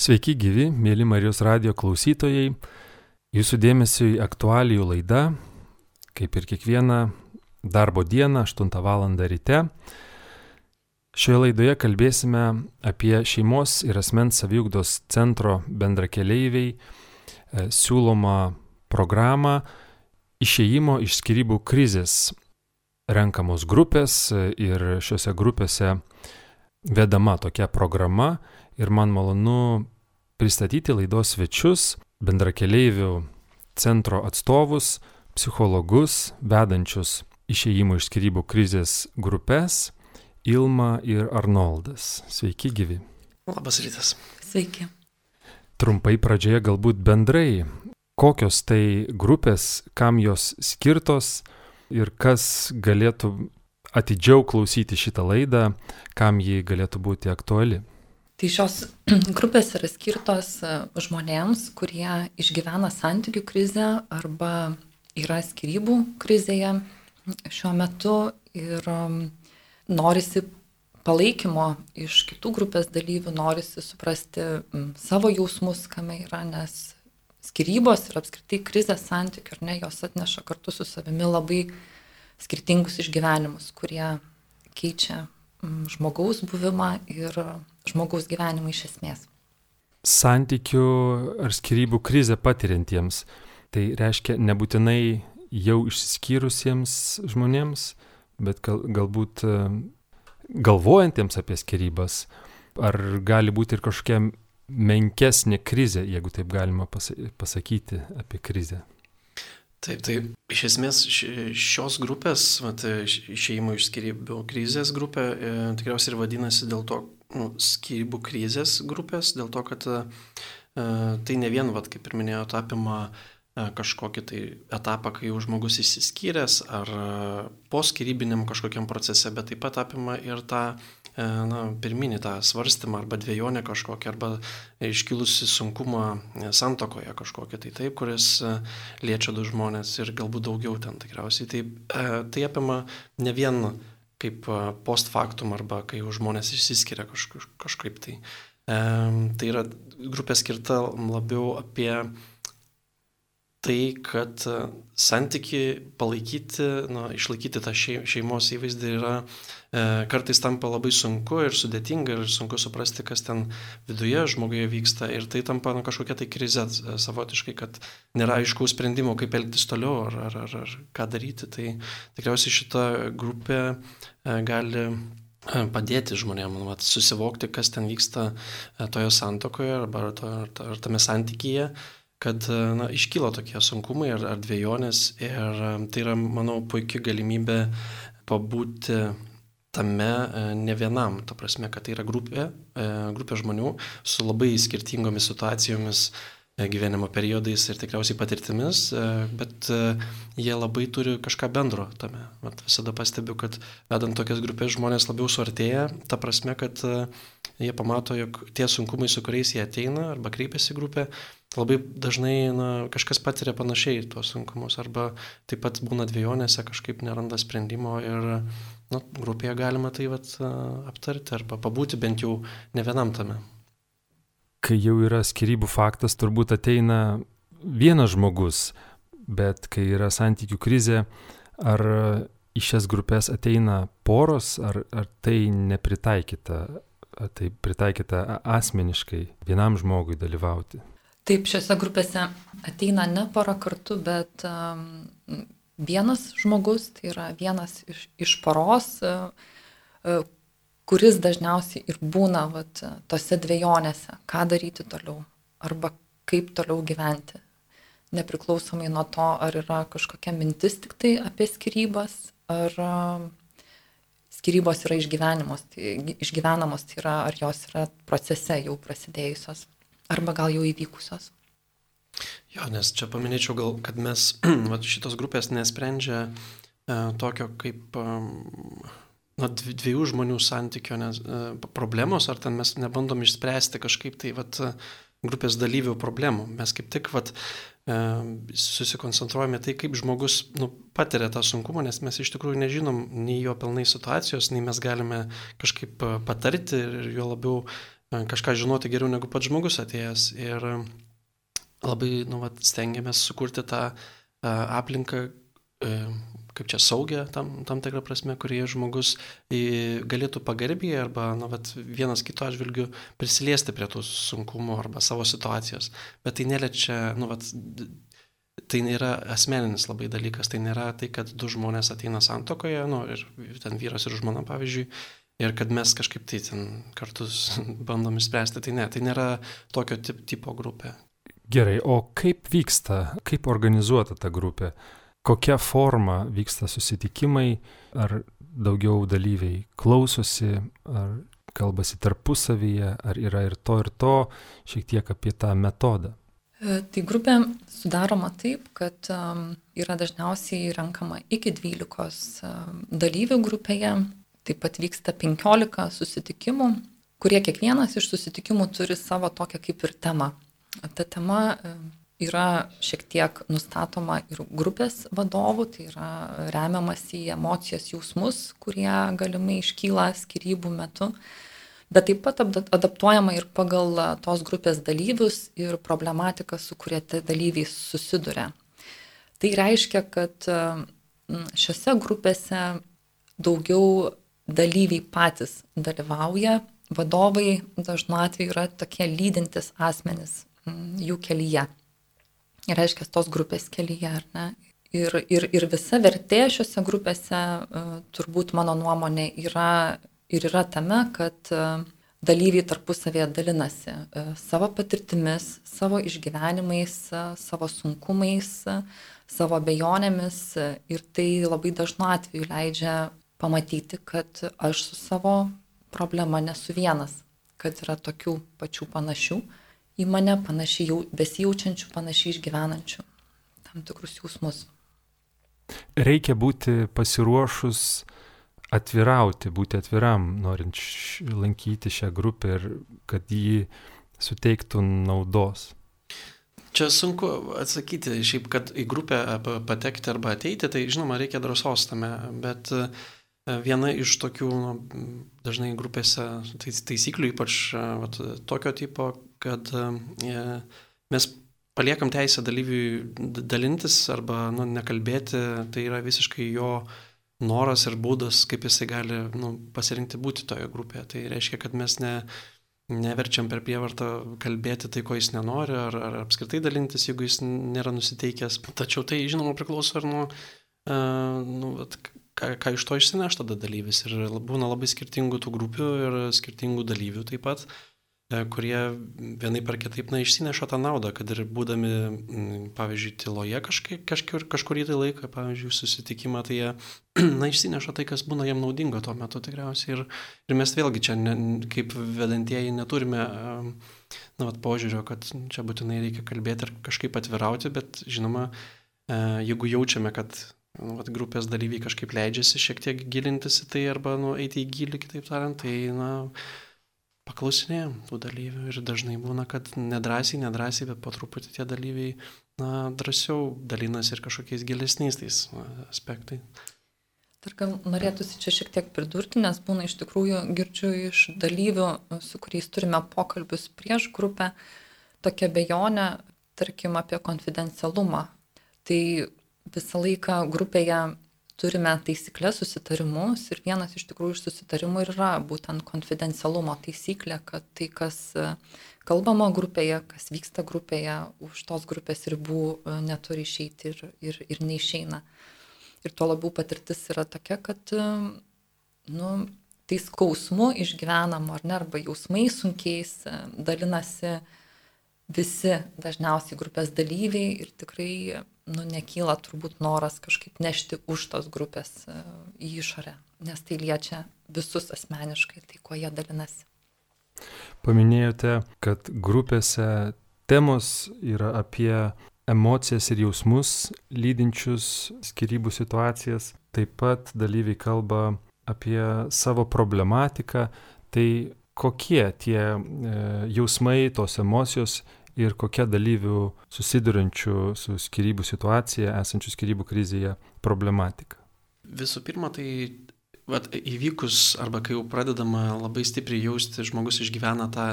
Sveiki gyvi, mėly Marijos radio klausytojai. Jūsų dėmesio į aktualijų laidą, kaip ir kiekvieną darbo dieną, 8 val. ryte. Šioje laidoje kalbėsime apie šeimos ir asmens saviugdos centro bendrakeleiviai e, siūlomą programą išėjimo iš skirybų krizės renkamos grupės e, ir šiuose grupėse vedama tokia programa ir man malonu pristatyti laidos svečius, bendrakeleivių centro atstovus, psichologus, vedančius išėjimo iš skirybų krizės grupės Ilma ir Arnoldas. Sveiki gyvi. Labas rytas. Sveiki. Trumpai pradžioje galbūt bendrai, kokios tai grupės, kam jos skirtos ir kas galėtų atidžiau klausyti šitą laidą, kam ji galėtų būti aktuali. Tai šios grupės yra skirtos e, žmonėms, kurie išgyvena santykių krizę arba yra skirybų krizėje šiuo metu ir norisi palaikymo iš kitų grupės dalyvių, norisi suprasti savo jausmus, kame yra, nes skirybos ir apskritai krizės santykių, ar ne, jos atneša kartu su savimi labai skirtingus išgyvenimus, kurie keičia žmogaus buvimą ir žmogaus gyvenimą iš esmės. Santykių ar skirybų krizę patiriantiems, tai reiškia nebūtinai jau išsiskyrusiems žmonėms, bet gal, galbūt e, galvojantiems apie skirybas, ar gali būti ir kažkokia menkesnė krizė, jeigu taip galima pasakyti apie krizę. Taip, tai iš esmės šios grupės, vat, išėjimo iš skirybų krizės grupė, e, tikriausiai ir vadinasi dėl to nu, skirybų krizės grupės, dėl to, kad e, tai ne vien, vat, kaip ir minėjau, apima e, kažkokį tai etapą, kai jau žmogus išsiskyręs ar e, po skirybiniam kažkokiam procese, bet taip pat apima ir tą E, na, pirminį tą svarstymą arba dviejonę kažkokią, arba iškilusi sunkumą e, santokoje kažkokią, tai taip, kuris e, liečia du žmonės ir galbūt daugiau ten tikriausiai. Tai, tai apima ne vien kaip post factum arba kai žmonės išsiskiria kažkaip tai. Tai yra grupė skirta labiau apie tai, kad e, santyki palaikyti, na, išlaikyti tą šeimos įvaizdį yra e, kartais tampa labai sunku ir sudėtinga ir sunku suprasti, kas ten viduje žmoguje vyksta ir tai tampa na, kažkokia tai krize e, savotiškai, kad nėra aiškaus sprendimo, kaip elgtis toliau ar, ar, ar, ar ką daryti. Tai tikriausiai šita grupė e, gali e, padėti žmonėms nu, susivokti, kas ten vyksta toje santokoje arba ar, to, ar tame santykyje kad na, iškyla tokie sunkumai ar, ar dviejonės ir tai yra, manau, puikia galimybė pabūti tame e, ne vienam, ta prasme, kad tai yra grupė, e, grupė žmonių su labai skirtingomis situacijomis e, gyvenimo periodais ir tikriausiai patirtimis, bet jie labai turi kažką bendro tame. Vat visada pastebiu, kad vedant tokias grupės žmonės labiau suartėja, ta prasme, kad jie pamato, jog tie sunkumai, su kuriais jie ateina arba kreipiasi grupė, labai dažnai na, kažkas patiria panašiai tuos sunkumus arba taip pat būna dviejonėse, kažkaip neranda sprendimo ir na, grupėje galima tai vat, aptarti arba pabūti bent jau ne vienam tame. Kai jau yra skirybų faktas, turbūt ateina vienas žmogus, bet kai yra santykių krizė, ar į šias grupės ateina poros, ar, ar tai nepritaikyta, ar tai pritaikyta asmeniškai vienam žmogui dalyvauti? Taip, šiuose grupėse ateina ne pora kartu, bet um, vienas žmogus, tai yra vienas iš, iš poros, uh, kuris dažniausiai ir būna vat, tose dviejonėse, ką daryti toliau arba kaip toliau gyventi. Nepriklausomai nuo to, ar yra kažkokia mintis tik tai apie skirybas, ar uh, skirybos yra išgyvenamos, tai, išgyvenamos, tai yra, ar jos yra procese jau prasidėjusios arba gal jau įvykusios. Jo, nes čia paminėčiau gal, kad mes šitos grupės nesprendžia e, tokio kaip e, na, dviejų žmonių santykio nes, e, problemos, ar ten mes nebandom išspręsti kažkaip tai vat, grupės dalyvių problemų. Mes kaip tik vat, susikoncentruojame tai, kaip žmogus nu, patiria tą sunkumą, nes mes iš tikrųjų nežinom nei jo pilnai situacijos, nei mes galime kažkaip patarti ir jo labiau kažką žinoti geriau negu pats žmogus atėjęs. Ir labai nu, vat, stengiamės sukurti tą aplinką, kaip čia saugia tam, tam tikrą prasme, kurie žmogus galėtų pagarbiai arba nu, vat, vienas kito atžvilgių prisiliesti prie tų sunkumų arba savo situacijos. Bet tai neliečia, nu, vat, tai nėra asmeninis labai dalykas, tai nėra tai, kad du žmonės ateina santokoje, nu, ir ten vyras ir žmona, pavyzdžiui, ir kad mes kažkaip tai ten kartu bandom išspręsti, tai ne, tai nėra tokio tip, tipo grupė. Gerai, o kaip vyksta, kaip organizuota ta grupė? kokia forma vyksta susitikimai, ar daugiau dalyviai klausosi, ar kalbasi tarpusavyje, ar yra ir to, ir to, šiek tiek apie tą metodą. E, tai grupė sudaroma taip, kad yra dažniausiai renkama iki 12 um, dalyvių grupėje, taip pat vyksta 15 susitikimų, kurie kiekvienas iš susitikimų turi savo tokią kaip ir temą. Ta tema um, yra šiek tiek nustatoma ir grupės vadovų, tai yra remiamas į emocijas, jausmus, kurie galimai iškyla skirybų metu, bet taip pat adaptuojama ir pagal tos grupės dalyvius ir problematiką, su kuria tie dalyviai susiduria. Tai reiškia, kad šiuose grupėse daugiau dalyviai patys dalyvauja, vadovai dažnu atveju yra tokie lydintis asmenys jų kelyje. Reiškia tos grupės kelyje, ar ne? Ir, ir, ir visa vertė šiuose grupėse, e, turbūt mano nuomonė, yra ir yra tame, kad e, dalyviai tarpusavėje dalinasi e, savo patirtimis, savo išgyvenimais, savo sunkumais, savo bejonėmis ir tai labai dažnu atveju leidžia pamatyti, kad aš su savo problema nesu vienas, kad yra tokių pačių panašių į mane panašiai jau, besijaučiančių, panašiai išgyvenančių tam tikrus jausmus. Reikia būti pasiruošus atvirauti, būti atviram, norint lankyti šią grupę ir kad jį suteiktų naudos. Čia sunku atsakyti, šiaip, kad į grupę patekti arba ateiti, tai žinoma, reikia drąsos tame, bet uh, Viena iš tokių nu, dažnai grupėse taisyklių, ypač vat, tokio tipo, kad e, mes paliekam teisę dalyviui dalintis arba nu, nekalbėti, tai yra visiškai jo noras ir būdas, kaip jisai gali nu, pasirinkti būti toje grupėje. Tai reiškia, kad mes ne, neverčiam per prievartą kalbėti tai, ko jis nenori, ar, ar apskritai dalintis, jeigu jis nėra nusiteikęs. Tačiau tai, žinoma, priklauso ir nuo, uh, nu, at, ką, ką iš to išsineš tada dalyvis. Ir būna labai skirtingų tų grupių ir skirtingų dalyvių taip pat, e, kurie vienai par kitaip, na, išsineša tą naudą, kad ir būdami, pavyzdžiui, tyloje kažkaip, kažkur, kažkurį tai laiką, pavyzdžiui, susitikimą, tai jie, na, išsineša tai, kas būna jiem naudingo tuo metu tikriausiai. Ir, ir mes vėlgi čia, ne, kaip vedantieji, neturime, na, vat, požiūrio, kad čia būtinai reikia kalbėti ir kažkaip atvirauti, bet, žinoma, e, jeigu jaučiame, kad nu, vat, grupės dalyviai kažkaip leidžiasi šiek tiek gilintis į tai arba nu, eiti į gilį, kitaip tariant, tai na, paklausinėjom tų dalyvių ir dažnai būna, kad nedrasiai, nedrasiai, bet po truputį tie dalyviai na, drąsiau dalinasi ir kažkokiais gilesniais tais aspektais. Tarkam, norėtųsi čia šiek tiek pridurti, nes būna iš tikrųjų girdžiu iš dalyvių, su kuriais turime pokalbius prieš grupę, tokia bejonė, tarkim, apie konfidencialumą. Tai visą laiką grupėje turime taisyklės, susitarimus ir vienas iš tikrųjų iš susitarimų yra būtent konfidencialumo taisyklė, kad tai, kas e, kalbama grupėje, kas vyksta grupėje, už tos grupės ribų e, neturi išeiti ir, ir, ir neišeina. Ir tuo labiau patirtis yra tokia, kad e, nu, tai skausmu išgyvenam ar ne, arba jausmais sunkiais dalinasi visi dažniausiai grupės dalyviai ir tikrai nu, nekyla turbūt noras kažkaip nešti už tos grupės e, į išorę, nes tai liečia visus asmeniškai, tai kuo jie dalinasi. Paminėjote, kad grupėse temos yra apie emocijas ir jausmus lydinčius skirybų situacijas. Taip pat dalyviai kalba apie savo problematiką. Tai kokie tie e, jausmai, tos emocijos ir kokia dalyvių susidurančių su skirybų situacija, esančių skirybų krizėje problematika? Visų pirma, tai vat, įvykus arba kai jau pradedama labai stipriai jausti, žmogus išgyvena tą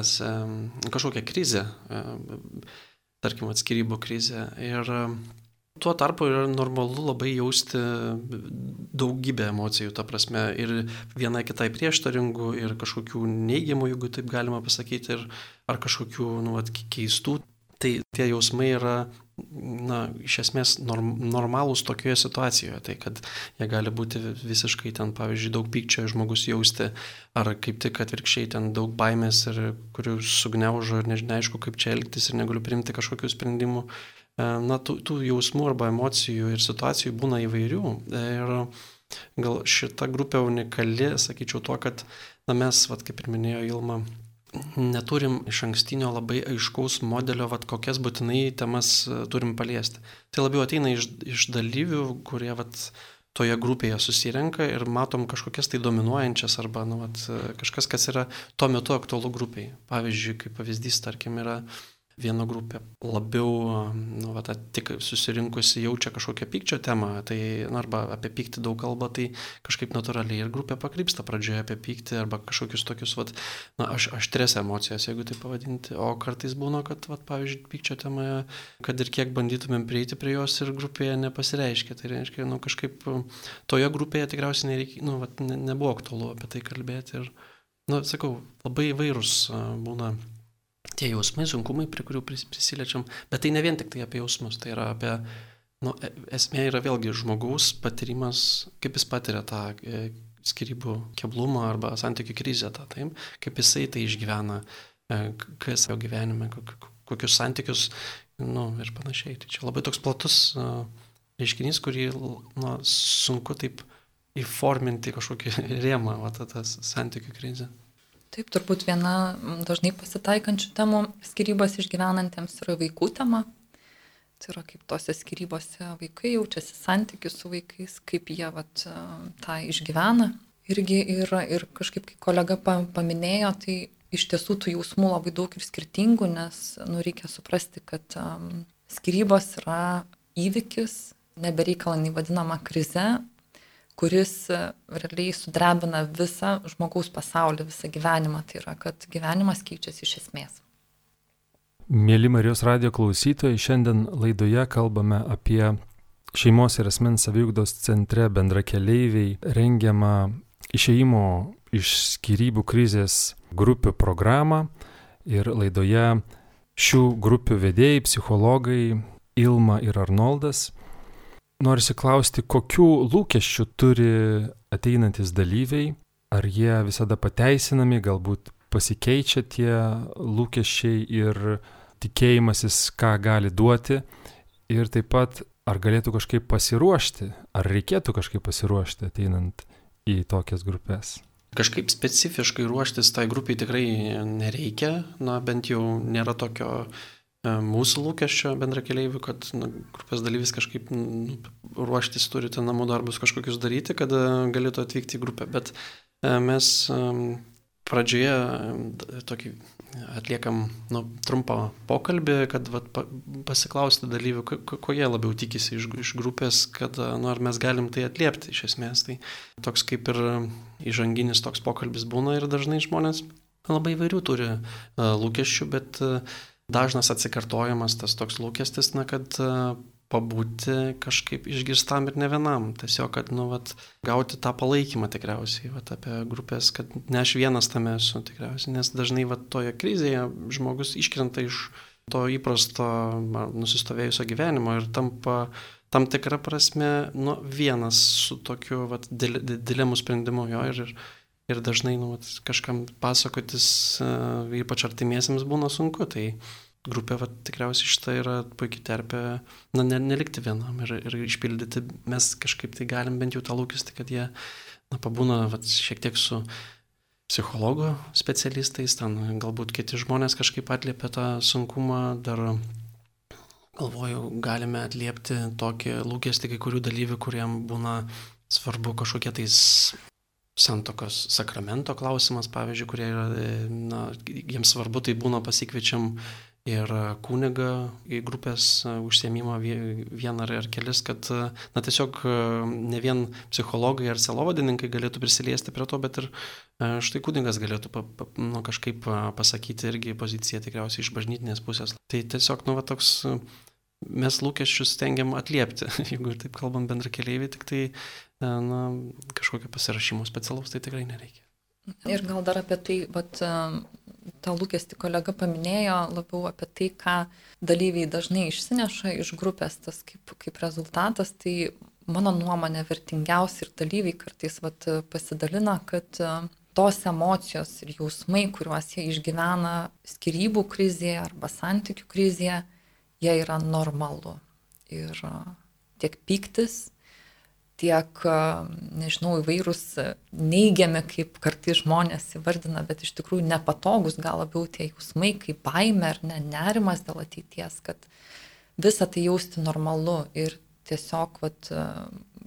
kažkokią krizę, tarkim atskirybų krizę. Ir tuo tarpu yra normalu labai jausti daugybę emocijų, ta prasme, ir viena kitai prieštaringų, ir kažkokių neigiamų, jeigu taip galima pasakyti, ir, ar kažkokių nu, vat, keistų. Tai tie jausmai yra na, iš esmės norm, normalūs tokioje situacijoje. Tai kad jie gali būti visiškai ten, pavyzdžiui, daug pykčio žmogus jausti, ar kaip tik atvirkščiai ten daug baimės ir kurių sugniaužo ir nežinia, aišku, kaip čia elgtis ir negaliu priimti kažkokių sprendimų. E, na, tų, tų jausmų arba emocijų ir situacijų būna įvairių. Ir gal šita grupė unikali, sakyčiau, tuo, kad na, mes, vat, kaip ir minėjo Ilma, neturim iš ankstinio labai aiškaus modelio, vat, kokias būtinai temas e, turim paliesti. Tai labiau ateina iš, iš dalyvių, kurie vat, toje grupėje susirenka ir matom kažkokias tai dominuojančias arba nu, vat, e, kažkas, kas yra tuo metu aktualu grupiai. Pavyzdžiui, kaip pavyzdys, tarkim, yra viena grupė labiau, nu, va, tik susirinkusi jaučia kažkokią pykčio temą, tai, nu, arba apie pyktį daug kalba, tai kažkaip natūraliai ir grupė pakrypsta pradžioje apie pyktį arba kažkokius tokius, va, na, aš, aštres emocijas, jeigu tai pavadinti, o kartais būna, kad, va, pavyzdžiui, pykčio temoje, kad ir kiek bandytumėm prieiti prie jos ir grupėje nepasireiškia, tai reiškia, nu, kažkaip toje grupėje tikriausiai nereikia, nu, va, ne, nebuvo aktualu apie tai kalbėti ir, na, nu, sakau, labai įvairūs būna tie jausmai, sunkumai, prie kurių prisiliečiam, bet tai ne vien tik tai apie jausmus, tai yra apie, nu, e, esmė yra vėlgi žmogaus patyrimas, kaip jis patiria tą e, skirybų keblumą arba santykių krizę, tą, taip, kaip jisai tai išgyvena, e, kas jo gyvenime, kokius santykius, nu, ir panašiai. Tai čia labai toks platus reiškinys, kurį nu, sunku taip įforminti kažkokį rėmą, va, tas santykių krizę. Taip, turbūt viena dažnai pasitaikančių temų skirybos išgyvenantiems yra vaikų tema. Tai yra kaip tose skirybose vaikai jaučiasi santykius su vaikais, kaip jie vat, tą išgyvena. Irgi yra ir kažkaip, kai kolega paminėjo, tai iš tiesų tų jausmų labai daug ir skirtingų, nes nu, reikia suprasti, kad um, skirybos yra įvykis, nebereikalai vadinama krize, kuris e, realiai sudrebina visą žmogaus pasaulį, visą gyvenimą. Tai yra, kad gyvenimas keičiasi iš esmės. Mėly Marijos radio klausytojai, šiandien laidoje kalbame apie šeimos ir asmens saviugdos centre bendrakeleiviai rengiamą išeimo iš skirybų krizės grupių programą ir laidoje šių grupių vedėjai, psichologai Ilma ir Arnoldas Norisi klausti, kokių lūkesčių turi ateinantis dalyviai, ar jie visada pateisinami, galbūt pasikeičia tie lūkesčiai ir tikėjimasis, ką gali duoti, ir taip pat ar galėtų kažkaip pasiruošti, ar reikėtų kažkaip pasiruošti ateinant į tokias grupės. Kažkaip specifiškai ruoštis tai grupiai tikrai nereikia, na bent jau nėra tokio E, mūsų lūkesčio bendra keliaivių, kad na, grupės dalyvis kažkaip nu, ruoštis turite namų darbus kažkokius daryti, kad e, galėtų atvykti į grupę. Bet e, mes pradžioje tokį atliekam nu, trumpą pokalbį, kad vat, pasiklausti dalyvių, ko jie labiau tikisi iš, iš grupės, kad nu, ar mes galim tai atliepti iš esmės. Tai toks kaip ir įžanginis toks pokalbis būna ir dažnai žmonės labai įvairių turi lūkesčių, bet uh, dažnas atsikartojimas tas toks lūkestis, na, kad e, pabūti kažkaip išgirstam ir ne vienam. Tiesiog, kad, nu, vat, gauti tą palaikymą tikriausiai, vat, apie grupės, kad ne aš vienas tame esu tikriausiai, nes dažnai vat, toje krizėje žmogus iškrenta iš to įprasto nusistovėjusio gyvenimo ir tampa tam tikrą prasme nu, vienas su tokiu vat, dilemų sprendimu jo ir, ir dažnai nu, vat, kažkam pasakotis, uh, ypač artimiesiams būna sunku. Tai grupė vat, tikriausiai šitą yra puikiai terpė, na, ne, nelikti vienam ir, ir išpildyti. Mes kažkaip tai galim bent jau tą lūkestį, kad jie na, pabūna vat, šiek tiek su psichologo specialistais, ten galbūt kiti žmonės kažkaip atliepia tą sunkumą, dar galvoju, galime atliepti tokį lūkestį kai kurių dalyvių, kuriem būna svarbu kažkokie tais santokos sakramento klausimas, pavyzdžiui, kurie yra, na, jiems svarbu, tai būna pasikviečiam ir kuniga į grupės užsiemimą vieną ar, kelis, kad na, tiesiog ne vien psichologai ar selovadininkai galėtų prisiliesti prie to, bet ir štai kunigas galėtų pa, pa, nu, kažkaip pasakyti irgi poziciją tikriausiai iš bažnytinės pusės. Tai tiesiog, nu, va, toks mes lūkesčius stengiam atliepti, jeigu ir taip kalbam bendra keliaiviai, tik tai na, kažkokio pasirašymo specialaus tai tikrai nereikia. Ir gal dar apie tai, vat, tą lūkestį kolega paminėjo, labiau apie tai, ką dalyviai dažnai išsineša iš grupės, tas kaip, kaip rezultatas, tai mano nuomonė vertingiausi ir dalyviai kartais vat, pasidalina, kad tos emocijos ir jausmai, kuriuos jie išgyvena skirybų krizėje arba santykių krizėje, jie yra normalu. Ir tiek pyktis, tiek, nežinau, įvairūs neigiami, kaip kartais žmonės įvardina, bet iš tikrųjų nepatogus, gal labiau tie jausmai, kaip baime ar ne, nerimas dėl ateities, kad visą tai jausti normalu ir tiesiog, vat,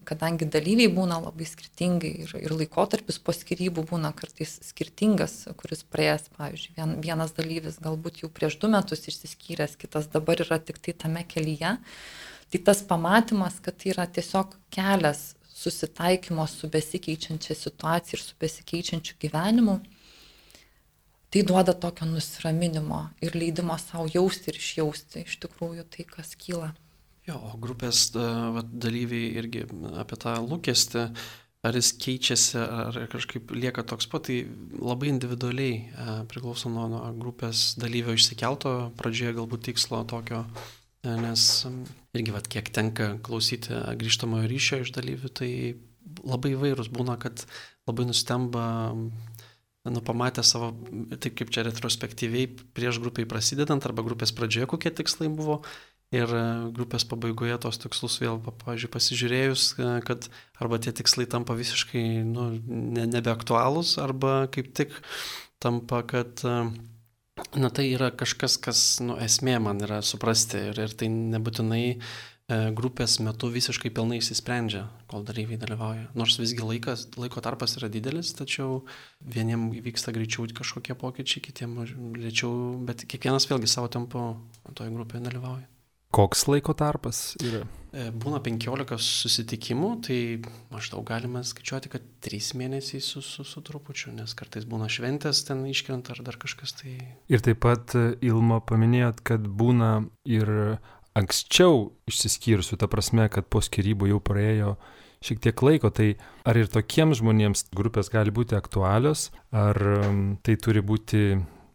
kadangi dalyviai būna labai skirtingai ir, ir laikotarpis po skirybų būna kartais skirtingas, kuris praėjęs, pavyzdžiui, vien, vienas dalyvis galbūt jau prieš du metus išsiskyręs, kitas dabar yra tik tai tame kelyje, Tai tas pamatymas, kad tai yra tiesiog kelias susitaikymo su besikeičiančia situacija ir su besikeičiančiu gyvenimu, tai duoda tokio nusiraminimo ir leidimo savo jausti ir išjausti iš tikrųjų tai, kas kyla. Jo, o grupės va, dalyviai irgi apie tą lūkestį, ar jis keičiasi, ar kažkaip lieka toks pat, tai labai individualiai priklauso nuo, nuo grupės dalyvio išsikelto pradžioje galbūt tikslo tokio nes irgi, vat, kiek tenka klausyti grįžtamojo ryšio iš dalyvių, tai labai įvairūs būna, kad labai nustemba, nu, pamatę savo, taip kaip čia retrospektyviai prieš grupiai prasidedant arba grupės pradžioje, kokie tikslai buvo. Ir grupės pabaigoje tos tikslus vėl, pavyzdžiui, pasižiūrėjus, kad arba tie tikslai tampa visiškai nu, ne, nebeaktualūs, arba kaip tik tampa, kad Na tai yra kažkas, kas nu, esmė man yra suprasti ir, ir tai nebūtinai e, grupės metu visiškai pilnai įsisprendžia, kol dalyviai dalyvauja. Nors visgi laikas, laiko tarpas yra didelis, tačiau vieniem vyksta greičiau kažkokie pokyčiai, kitiem lėčiau, bet kiekvienas vėlgi savo tempu toje grupėje dalyvauja. Koks laiko tarpas yra? E, būna 15 susitikimų, tai maždaug galime skaičiuoti, kad 3 mėnesiai su, su, su trupučiu, nes kartais būna šventės ten iškrenta ar dar kažkas tai. Ir taip pat e, Ilma paminėjot, kad būna ir anksčiau išsiskyrusių, ta prasme, kad po skirybų jau praėjo šiek tiek laiko, tai ar ir tokiems žmonėms grupės gali būti aktualios, ar tai turi būti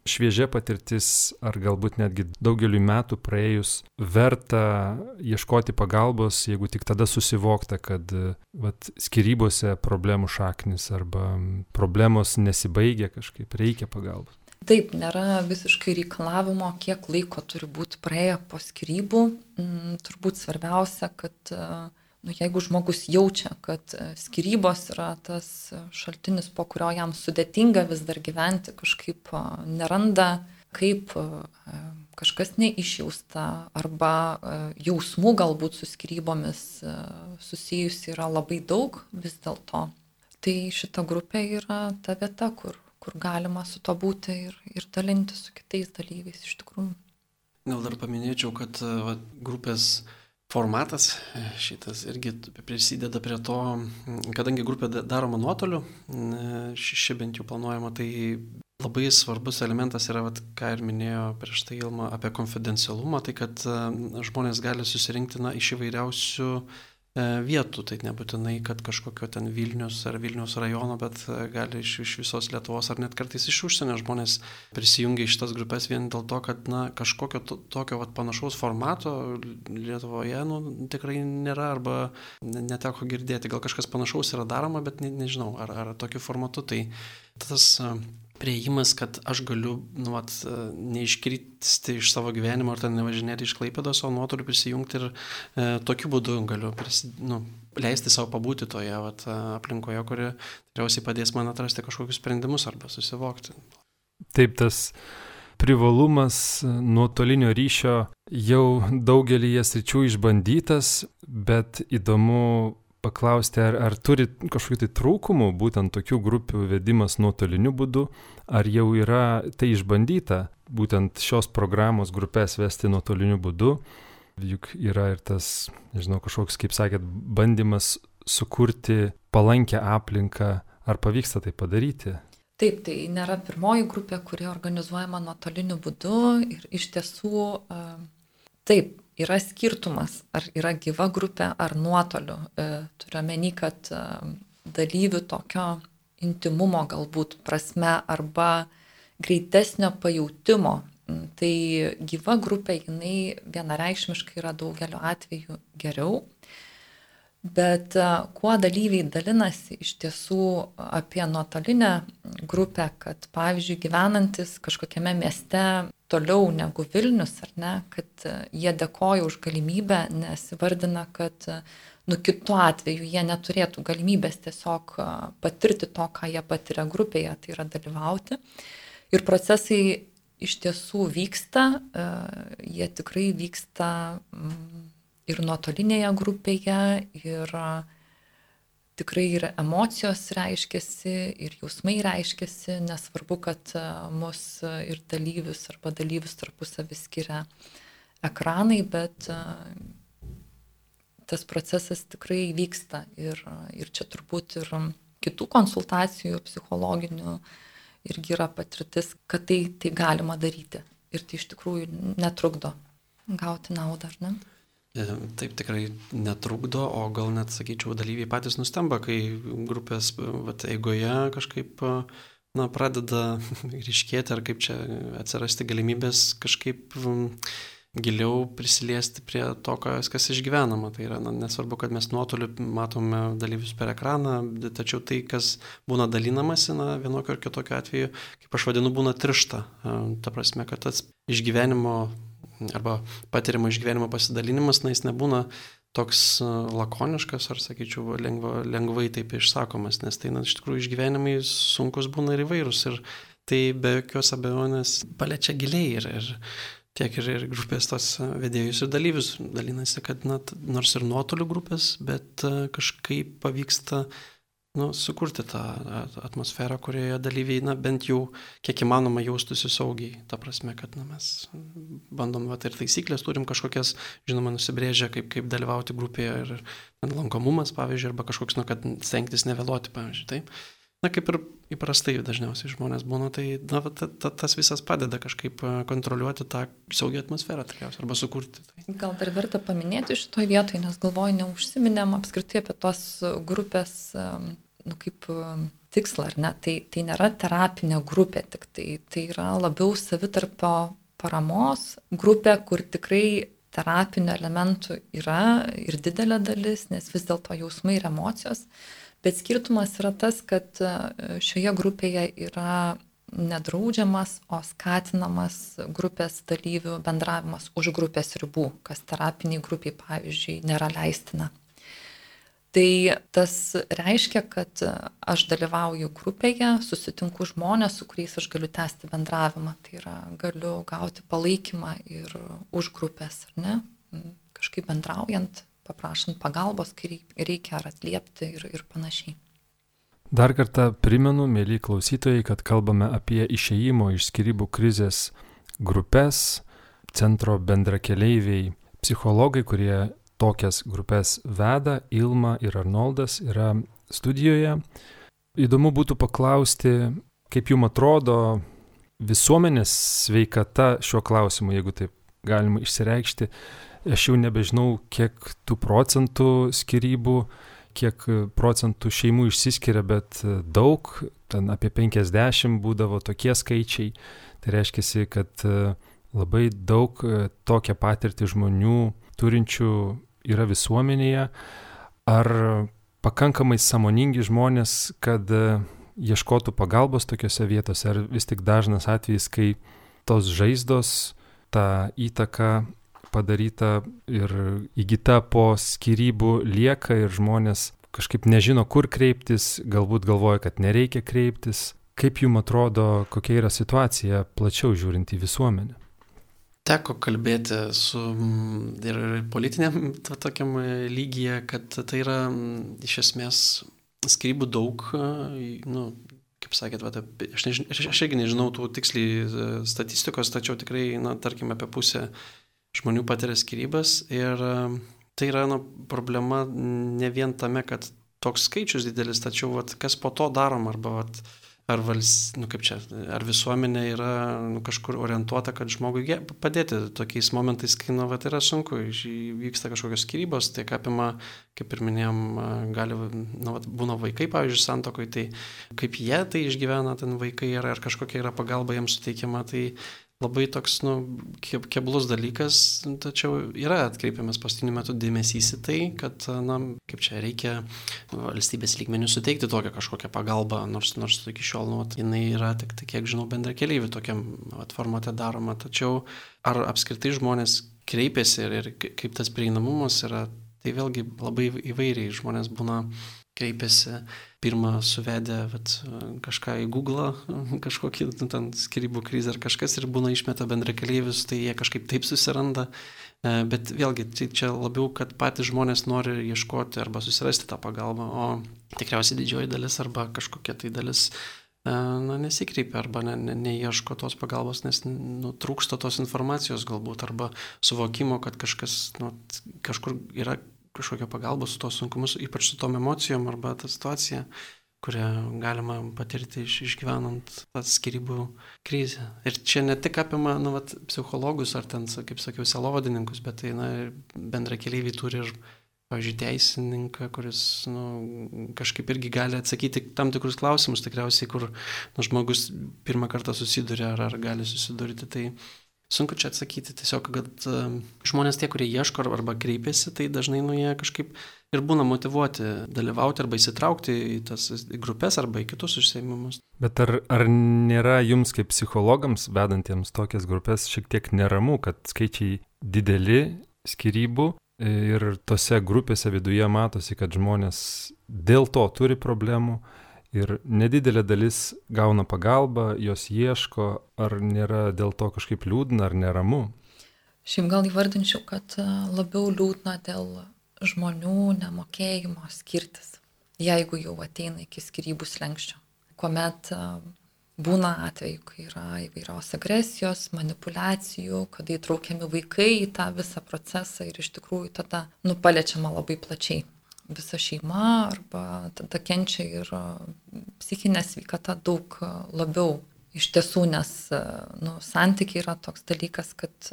šviežia patirtis, ar galbūt netgi daugeliu metų praėjus verta ieškoti pagalbos, jeigu tik tada susivokta, kad vat, skirybose problemų šaknis arba problemos nesibaigia kažkaip, reikia pagalbos. Taip, nėra visiškai reikalavimo, kiek laiko turi būti praėję po skirybų. Mm, turbūt svarbiausia, kad uh, nu, jeigu žmogus jaučia, kad e, skirybos yra tas šaltinis, po kurio jam sudėtinga vis dar gyventi, kažkaip e, neranda, kaip e, kažkas neišjausta arba jausmų galbūt su skirybomis susijusi yra labai daug vis dėlto. Tai šita grupė yra ta vieta, kur, kur galima su to būti ir, ir dalinti su kitais dalyviais iš tikrųjų. Gal dar paminėčiau, kad va, grupės formatas šitas irgi prisideda prie to, kadangi grupė daroma nuotoliu, ši bent jau planuojama, tai labai svarbus elementas yra, vat, ką ir minėjo prieš tai Ilma apie konfidencialumą, tai kad žmonės gali susirinkti na, iš įvairiausių E, vietų, tai nebūtinai, kad kažkokio ten Vilnius ar Vilnius rajono, bet e, gali iš, iš visos Lietuvos ar net kartais iš užsienio žmonės prisijungia į šitas grupės vien dėl to, kad na, kažkokio to, tokio vat, panašaus formato Lietuvoje nu, tikrai nėra arba neteko girdėti. Gal kažkas panašaus yra daroma, bet ne, nežinau, ar, ar tokiu formatu. Tai tas prieimas, kad aš galiu, nu, vat, neiškristi iš savo gyvenimo ar ten nevažinėti iš Klaipėdos, o nuotoliu prisijungti ir e, tokiu būdu galiu prisi, nu, leisti savo pabūti toje vat, aplinkoje, kuri tikriausiai padės man atrasti kažkokius sprendimus arba susivokti. Taip, tas privalumas nuotolinio ryšio jau daugelį jas ryčių išbandytas, bet įdomu paklausti, ar, ar turi kažkokių tai trūkumų būtent tokių grupių vedimas nuotoliniu būdu, ar jau yra tai išbandyta, būtent šios programos grupės vesti nuotoliniu būdu. Juk yra ir tas, nežinau, kažkoks, kaip sakėt, bandymas sukurti palankę aplinką, ar pavyksta tai padaryti. Taip, tai nėra pirmoji grupė, kuri organizuojama nuotoliniu būdu ir iš tiesų, taip, yra skirtumas, ar yra gyva grupė ar nuotoliu. E, turiu meni, kad e, dalyvių tokio intimumo galbūt prasme arba greitesnio pajūtimo. Tai gyva grupė, jinai vienareikšmiškai yra daugeliu atveju geriau. Bet e, kuo dalyviai dalinasi iš tiesų apie nuotolinę grupę, kad pavyzdžiui gyvenantis kažkokiame mieste toliau negu Vilnius, ar ne, kad e, jie dėkoja už galimybę, nes įvardina, kad e, nu kitu atveju jie neturėtų galimybės tiesiog patirti to, ką jie patiria grupėje, tai yra dalyvauti. Ir procesai iš tiesų vyksta, jie tikrai vyksta mm, ir nuotolinėje grupėje, ir tikrai ir emocijos reiškiasi, ir jausmai reiškiasi, nesvarbu, kad mus ir dalyvius arba dalyvius tarpusavį skiria ekranai, bet tas procesas tikrai vyksta ir, ir čia turbūt ir kitų konsultacijų psichologinių irgi yra patirtis, kad tai, tai galima daryti ir tai iš tikrųjų netrukdo gauti naudą, ar ne? E, taip tikrai netrukdo, o gal net, sakyčiau, dalyviai patys nustemba, kai grupės vat, eigoje kažkaip na, pradeda ryškėti ar kaip čia atsirasti galimybės kažkaip giliau prisiliesti prie to, kas, kas išgyvenama. Tai yra, na, nesvarbu, kad mes nuotoliu matome dalyvius per ekraną, tačiau tai, kas būna dalinamasi, na, vienokio ar kitokio atveju, kaip aš vadinu, būna trišta. Ta prasme, kad tas išgyvenimo arba patiriamo išgyvenimo pasidalinimas, na jis nebūna toks e, lakoniškas ar, sakyčiau, lengva, lengvai taip išsakomas, nes tai, na, iš tikrųjų išgyvenimai sunkus būna ir įvairūs ir tai be jokios abejonės paliečia giliai ir, ir tiek ir, ir grupės tos vedėjus ir dalyvius. Dalinasi, kad na, nors ir nuotolių grupės, bet e, kažkaip pavyksta uh, nu, sukurti tą atmosferą, kurioje dalyviai, na, bent jau kiek įmanoma jaustųsi saugiai. Ta prasme, kad na, mes bandom, va, ir taisyklės turim kažkokias, žinoma, nusibrėžę, kaip, kaip dalyvauti grupėje ir lankomumas, pavyzdžiui, arba kažkoks, nu, kad stengtis nevėluoti, pavyzdžiui. Taip. Na, kaip ir įprastai dažniausiai žmonės būna, tai na, ta, ta, tas visas padeda kažkaip kontroliuoti tą saugią atmosferą, tikriausiai, arba sukurti. Tai. Gal dar verta paminėti šitoje vietoje, nes galvoju, neužsiminėm apskritai apie tos grupės nu, kaip um, tikslą, ar ne? Tai, tai nėra terapinė grupė, tik tai, tai yra labiau savitarpio paramos grupė, kur tikrai terapinių elementų yra ir didelė dalis, nes vis dėlto jausmai ir emocijos. Bet skirtumas yra tas, kad uh, šioje grupėje yra nedraudžiamas, o skatinamas grupės dalyvių bendravimas už grupės ribų, kas terapiniai grupiai, pavyzdžiui, nėra leistina. Tai tas reiškia, kad aš dalyvauju grupėje, susitinku žmonės, su kuriais aš galiu tęsti bendravimą. Tai yra, galiu gauti palaikymą ir už grupės, ar ne? Kažkaip bendraujant, paprašant pagalbos, kai reikia ar atliepti ir, ir panašiai. Dar kartą primenu, mėly klausytojai, kad kalbame apie išėjimo iš skirybų krizės grupės, centro bendrakeleiviai, psichologai, kurie tokias grupės veda, Ilma ir Arnoldas yra studijoje. Įdomu būtų paklausti, kaip jums atrodo visuomenės sveikata šiuo klausimu, jeigu taip galima išsireikšti. Aš jau nebežinau, kiek tų procentų skirybų, kiek procentų šeimų išsiskiria, bet daug, ten apie 50 būdavo tokie skaičiai. Tai reiškia, kad labai daug tokią patirtį žmonių turinčių yra visuomenėje, ar pakankamai samoningi žmonės, kad e, ieškotų pagalbos tokiuose vietose, ar vis tik dažnas atvejis, kai tos žaizdos, ta įtaka padaryta ir įgyta po skirybų lieka ir žmonės kažkaip nežino, kur kreiptis, galbūt galvoja, kad nereikia kreiptis. Kaip jums atrodo, kokia yra situacija plačiau žiūrint į visuomenę? Teko kalbėti su ir politiniam to, tokiam lygyje, kad tai yra iš esmės skirybų daug, nu, kaip sakėt, va, aš, nežin, aš, aš irgi nežinau tų tiksliai e, statistikos, tačiau tikrai, na, tarkim, apie pusę žmonių patiria skirybas ir e, tai yra na, problema ne vien tame, kad toks skaičius didelis, tačiau vat, kas po to darom arba vat, ar, vals, nu, čia, ar visuomenė yra nu, kažkur orientuota, kad žmogui padėti tokiais momentais, kai nu, vat, yra sunku, vyksta kažkokios skirybos, tai apima, kaip ir minėjom, gali, nu, vat, būna vaikai, pavyzdžiui, santokoj, tai kaip jie tai išgyvena, ten vaikai yra, ar kažkokia yra pagalba jiems suteikiama, tai labai toks, nu, keblus dalykas, tačiau yra atkreipiamas pastiniu metu dėmesys į tai, kad, na, kaip čia reikia valstybės lygmenių suteikti tokią kažkokią pagalbą, nors, nors iki šiol, nu, jinai yra tik, tik kiek žinau, bendra keliaivių tokiam at, formate daroma, tačiau ar apskritai žmonės kreipiasi ir, ir kaip tas prieinamumas yra, tai vėlgi labai įvairiai žmonės būna kreipiasi pirmą suvedę vat, kažką į Google, kažkokį nu, ten skirybų krizę ar kažkas ir būna išmeta bendra keliaivius, tai jie kažkaip taip susiranda. E, bet vėlgi, tai čia labiau, kad patys žmonės nori ieškoti arba susirasti tą pagalbą, o tikriausiai didžioji dalis arba kažkokia tai dalis e, na, nesikreipia arba ne, ne, neieško tos pagalbos, nes nu, trūksta tos informacijos galbūt arba suvokimo, kad kažkas nu, kažkur yra kažkokią pagalbą su to sunkumus, ypač su tom emocijom arba tą situaciją, kurią galima patirti iš, išgyvenant tą skirybų krizę. Ir čia ne tik apima nu, vat, psichologus ar ten, kaip sakiau, selovadininkus, bet tai na, bendra keliaiviai turi ir, pavyzdžiui, teisininką, kuris nu, kažkaip irgi gali atsakyti tam tikrus klausimus, tikriausiai, kur nu, žmogus pirmą kartą susiduria ar, ar gali susidurti. Tai, Sunku čia atsakyti, tiesiog, kad žmonės tie, kurie ieško arba kreipiasi, tai dažnai nu jie kažkaip ir būna motivuoti dalyvauti arba įsitraukti į tas grupės arba į kitus užsiemimus. Bet ar, ar nėra jums kaip psichologams vedantiems tokias grupės šiek tiek neramu, kad skaičiai dideli skirybų ir tose grupėse viduje matosi, kad žmonės dėl to turi problemų Ir nedidelė dalis gauna pagalbą, jos ieško, ar nėra dėl to kažkaip liūdna ar neramu. Šiaip gal įvardinčiau, kad e, labiau liūdna dėl žmonių nemokėjimo skirtis, jeigu jau ateina iki skirybų slengščio. Kuomet e, būna atveju, kai yra įvairios agresijos, manipulacijų, kada įtraukiami vaikai į tą visą procesą ir iš tikrųjų tada nupaliečiama labai plačiai visa šeima arba tada kenčia ir psichinė sveikata daug labiau iš tiesų, nes nu, santykiai yra toks dalykas, kad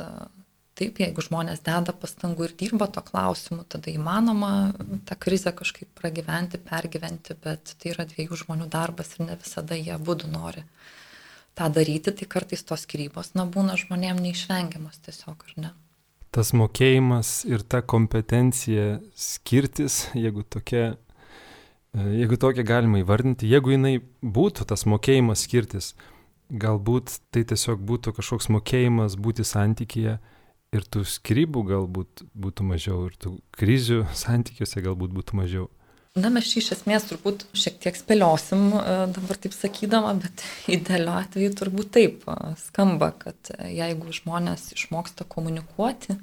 taip, jeigu žmonės deda pastangų ir dirba to klausimu, tada įmanoma tą krizę kažkaip pragyventi, pergyventi, bet tai yra dviejų žmonių darbas ir ne visada jie būdų nori tą daryti, tai kartais tos skirybos, na, būna žmonėm neišvengiamas tiesiog, ar ne? Tas mokėjimas ir ta kompetencija skirtis, jeigu tokia, e, jeigu tokia galima įvardinti, jeigu jinai būtų tas mokėjimas skirtis, galbūt tai tiesiog būtų kažkoks mokėjimas būti santykėje ir tų skrybų galbūt būtų mažiau ir tų krizių santykiuose galbūt būtų mažiau. Na, mes šį iš esmės turbūt šiek tiek spėliosim e, dabar taip sakydama, bet idealiu atveju turbūt taip e, skamba, kad e, jeigu žmonės išmoksta komunikuoti,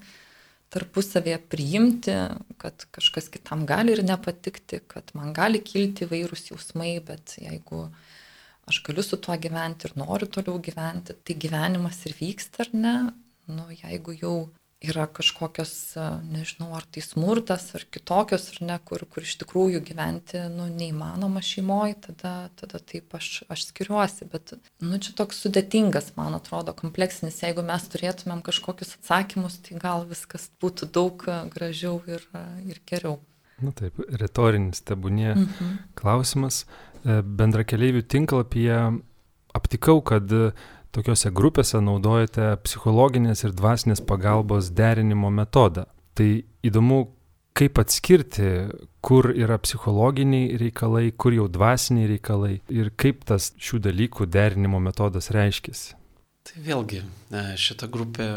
tarpusavėje priimti, kad kažkas kitam gali ir nepatikti, kad man gali kilti vairūs jausmai, bet jeigu aš galiu su tuo gyventi ir noriu toliau gyventi, tai gyvenimas ir vyksta ar ne, nu, jeigu jau yra kažkokios, nežinau, ar tai smurtas, ar kitokios, ar ne, kur, kur iš tikrųjų gyventi, nu, neįmanoma šeimoje, tada, tada taip aš, aš skiriuosi. Bet, nu, čia toks sudėtingas, man atrodo, kompleksinis. Jeigu mes turėtumėm kažkokius atsakymus, tai gal viskas būtų daug gražiau ir, ir geriau. Na taip, retorinis tebūnie mhm. klausimas. E, Bendra keliaivių tinklapyje aptikau, kad tokiuose grupėse naudojate psichologinės ir dvasinės pagalbos derinimo metodą. Tai įdomu, kaip atskirti, kur yra psichologiniai reikalai, kur jau dvasiniai reikalai ir kaip tas šių dalykų derinimo metodas reiškiasi. Tai vėlgi, e, šita grupė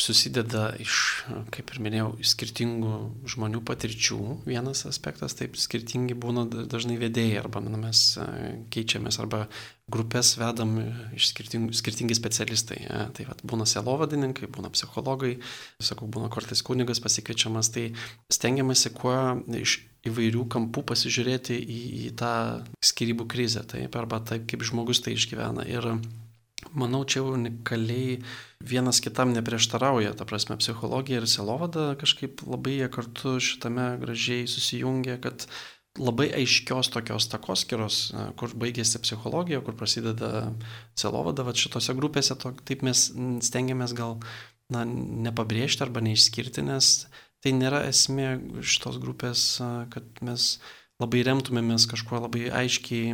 susideda iš, kaip ir minėjau, skirtingų žmonių patirčių. Vienas aspektas, taip skirtingi būna dažnai vedėjai, arba nu, mes e, keičiamės, arba grupės vedam iš skirtingų, skirtingi specialistai. Ja. Tai vat, būna selovadininkai, būna psichologai, sakau, būna kortais kunigas pasikviečiamas, tai stengiamasi kuo iš įvairių kampų pasižiūrėti į, į tą skirybų krizę, taip, arba taip, kaip žmogus tai išgyvena. Ir manau, čia unikaliai vienas kitam neprieštarauja, ta prasme, psichologija ir selovada kažkaip labai jie kartu šitame gražiai susijungia, kad labai aiškios tokios takoskiros, kur baigėsi psichologija, kur prasideda selovada, va šitose grupėse, to, taip mes stengiamės gal na, nepabrėžti arba neišskirti, nes tai nėra esmė šitos grupės, kad mes labai remtumėmės kažkuo labai aiškiai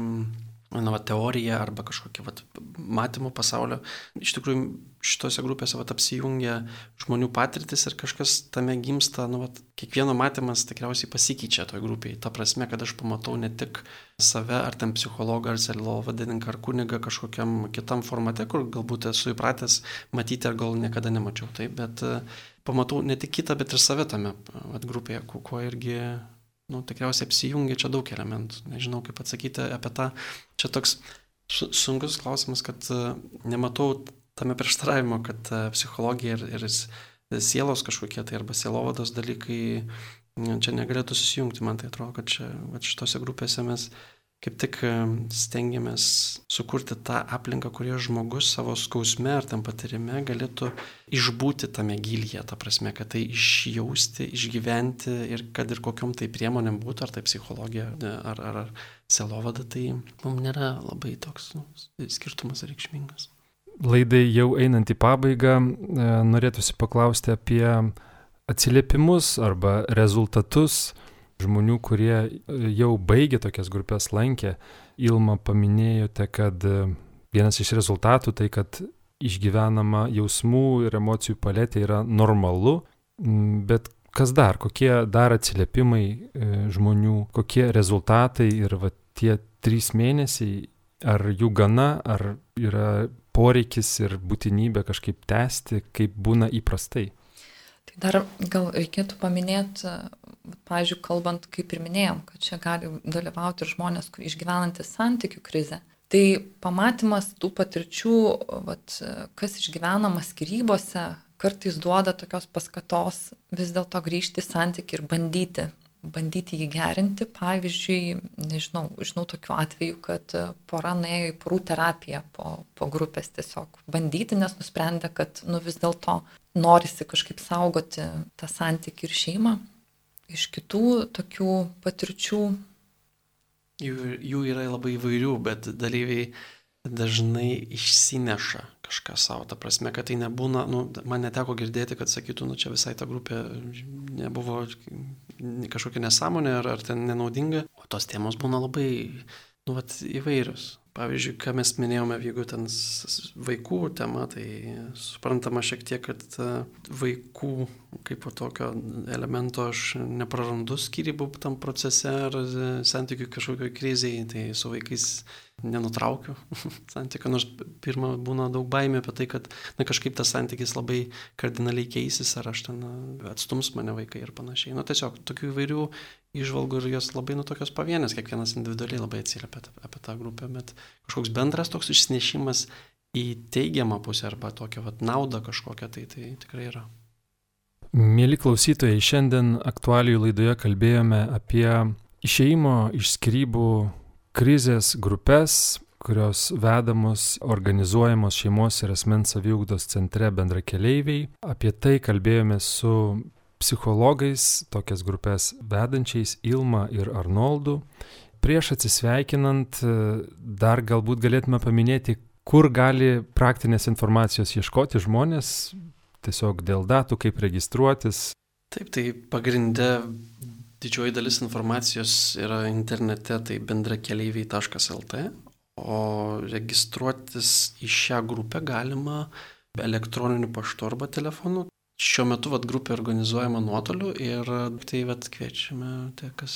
na, va, teorija arba kažkokia va, matymo pasaulio. Iš tikrųjų, šitose grupėse va, apsijungia žmonių patirtis ir kažkas tame gimsta, nu, va, kiekvieno matymas tikriausiai pasikeičia toje grupėje. Ta prasme, kad aš pamatau ne tik save, ar ten psichologą, ar selilo vadininką, ar kunigą kažkokiam kitam formate, kur galbūt esu įpratęs matyti, ar gal niekada nemačiau. Taip, bet e, pamatau ne tik kitą, bet ir save tame va, grupėje, kuo irgi nu, tikriausiai apsijungia čia daug elementų. Nežinau, kaip atsakyti apie tą. Čia toks sunkus klausimas, kad e, nematau tame prieštaravimo, kad e, psichologija ir, ir sielos kažkokie tai arba sielovados dalykai čia negalėtų susijungti. Man tai atrodo, kad čia šitose grupėse mes kaip tik e, stengiamės sukurti tą aplinką, kurioje žmogus savo skausme ar tam patirime galėtų išbūti tame gilyje, ta prasme, kad tai išjausti, išgyventi ir kad ir kokiam tai priemonėm būtų, ar tai psichologija, ar, ar, ar selovada, tai mums nėra labai toks nu, skirtumas reikšmingas. Laidai jau einant į pabaigą, e, norėtųsi paklausti apie atsiliepimus arba rezultatus žmonių, kurie e, jau baigė tokias grupės, lankė. Ilma paminėjote, kad e, vienas iš rezultatų tai, kad išgyvenama jausmų ir emocijų paletė yra normalu, bet kas dar, kokie dar atsiliepimai e, žmonių, kokie rezultatai ir va, tie trys mėnesiai, ar jų gana, ar yra poreikis ir būtinybė kažkaip tęsti, kaip būna įprastai. Tai dar gal reikėtų paminėti pavyzdžiui, kalbant, kaip ir minėjom, kad čia gali dalyvauti ir žmonės, kurie išgyvenantis santykių krizę. Tai pamatymas tų patirčių, vat, kas išgyvenama skirybose, kartais duoda tokios paskatos vis dėlto grįžti į santykių ir bandyti, bandyti jį gerinti. Pavyzdžiui, nežinau, žinau tokiu atveju, kad pora nuėjo į porų terapiją po, po grupės tiesiog bandyti, nes nusprendė, kad nu, vis dėlto norisi kažkaip saugoti tą santykių ir šeimą iš kitų tokių patirčių? Jų, jų yra labai įvairių, bet dalyviai dažnai išsineša kažką savo. Ta prasme, kad tai nebūna, nu, man neteko girdėti, kad sakytų, nu čia visai ta grupė nebuvo kažkokia nesąmonė ar, ar ten nenaudinga. O tos temos būna labai, nu, vat, įvairios. Pavyzdžiui, ką mes minėjome, jeigu ten vaikų tema, tai suprantama šiek tiek, kad e, vaikų kaip po tokio elemento aš neprarandu skirybų tam procese ar e, santykių kažkokio krizėje, tai su vaikais nenutraukiu santykių, nors pirmą būna daug baimė apie tai, kad na, kažkaip tas santykis labai kardinaliai keisis, ar aš ten atstums mane vaikai ir panašiai. Nu, tiesiog tokių įvairių išvalgų ir jos labai nu tokios pavienės, kiekvienas individualiai labai atsiliepia apie tą grupę, bet kažkoks bendras toks išsinešimas į teigiamą pusę arba tokią vat, naudą kažkokią, tai, tai tikrai yra. Mėly klausytojai, šiandien aktualijų laidoje kalbėjome apie išeimo iš skrybų krizės grupės, kurios vedamos, organizuojamos šeimos ir asmens saviugdos centre bendrakeleiviai. Apie tai kalbėjome su psichologais, tokias grupės vedančiais Ilma ir Arnoldu. Prieš atsisveikinant, dar galbūt galėtume paminėti, kur gali praktinės informacijos ieškoti žmonės, tiesiog dėl datų, kaip registruotis. Taip, tai pagrindė Didžioji dalis informacijos yra internete, tai bendrakeleiviai.lt, o registruotis į šią grupę galima elektroniniu paštu arba telefonu. Šiuo metu vat, grupė organizuojama nuotoliu ir tai vat, kviečiame tie, kas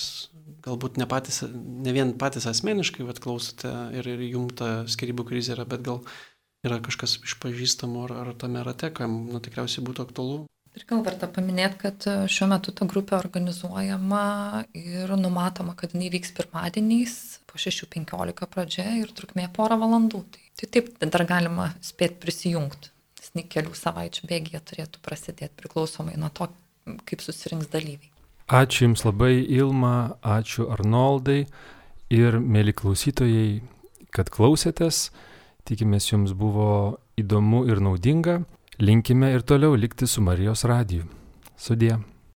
galbūt ne, patys, ne vien patys asmeniškai vat, klausote ir, ir jums ta skirybų krizė yra, bet gal yra kažkas iš pažįstamų ar, ar tame rate, kam nu, tikriausiai būtų aktualu. Ir gal verta paminėti, kad e, šiuo metu ta grupė organizuojama ir numatoma, kad jinai vyks pirmadieniais po 6.15 pradžia ir trukmė porą valandų. Tai, tai taip, dar galima spėti prisijungti. Nes kelių savaičių bėgėje turėtų prasidėti priklausomai nuo to, kaip susirinks dalyviai. Ačiū Jums labai, Ilma, ačiū Arnoldai ir mėly klausytojai, kad klausėtės. Tikimės Jums buvo įdomu ir naudinga. Linkime ir toliau likti su Marijos radiju. Sudie.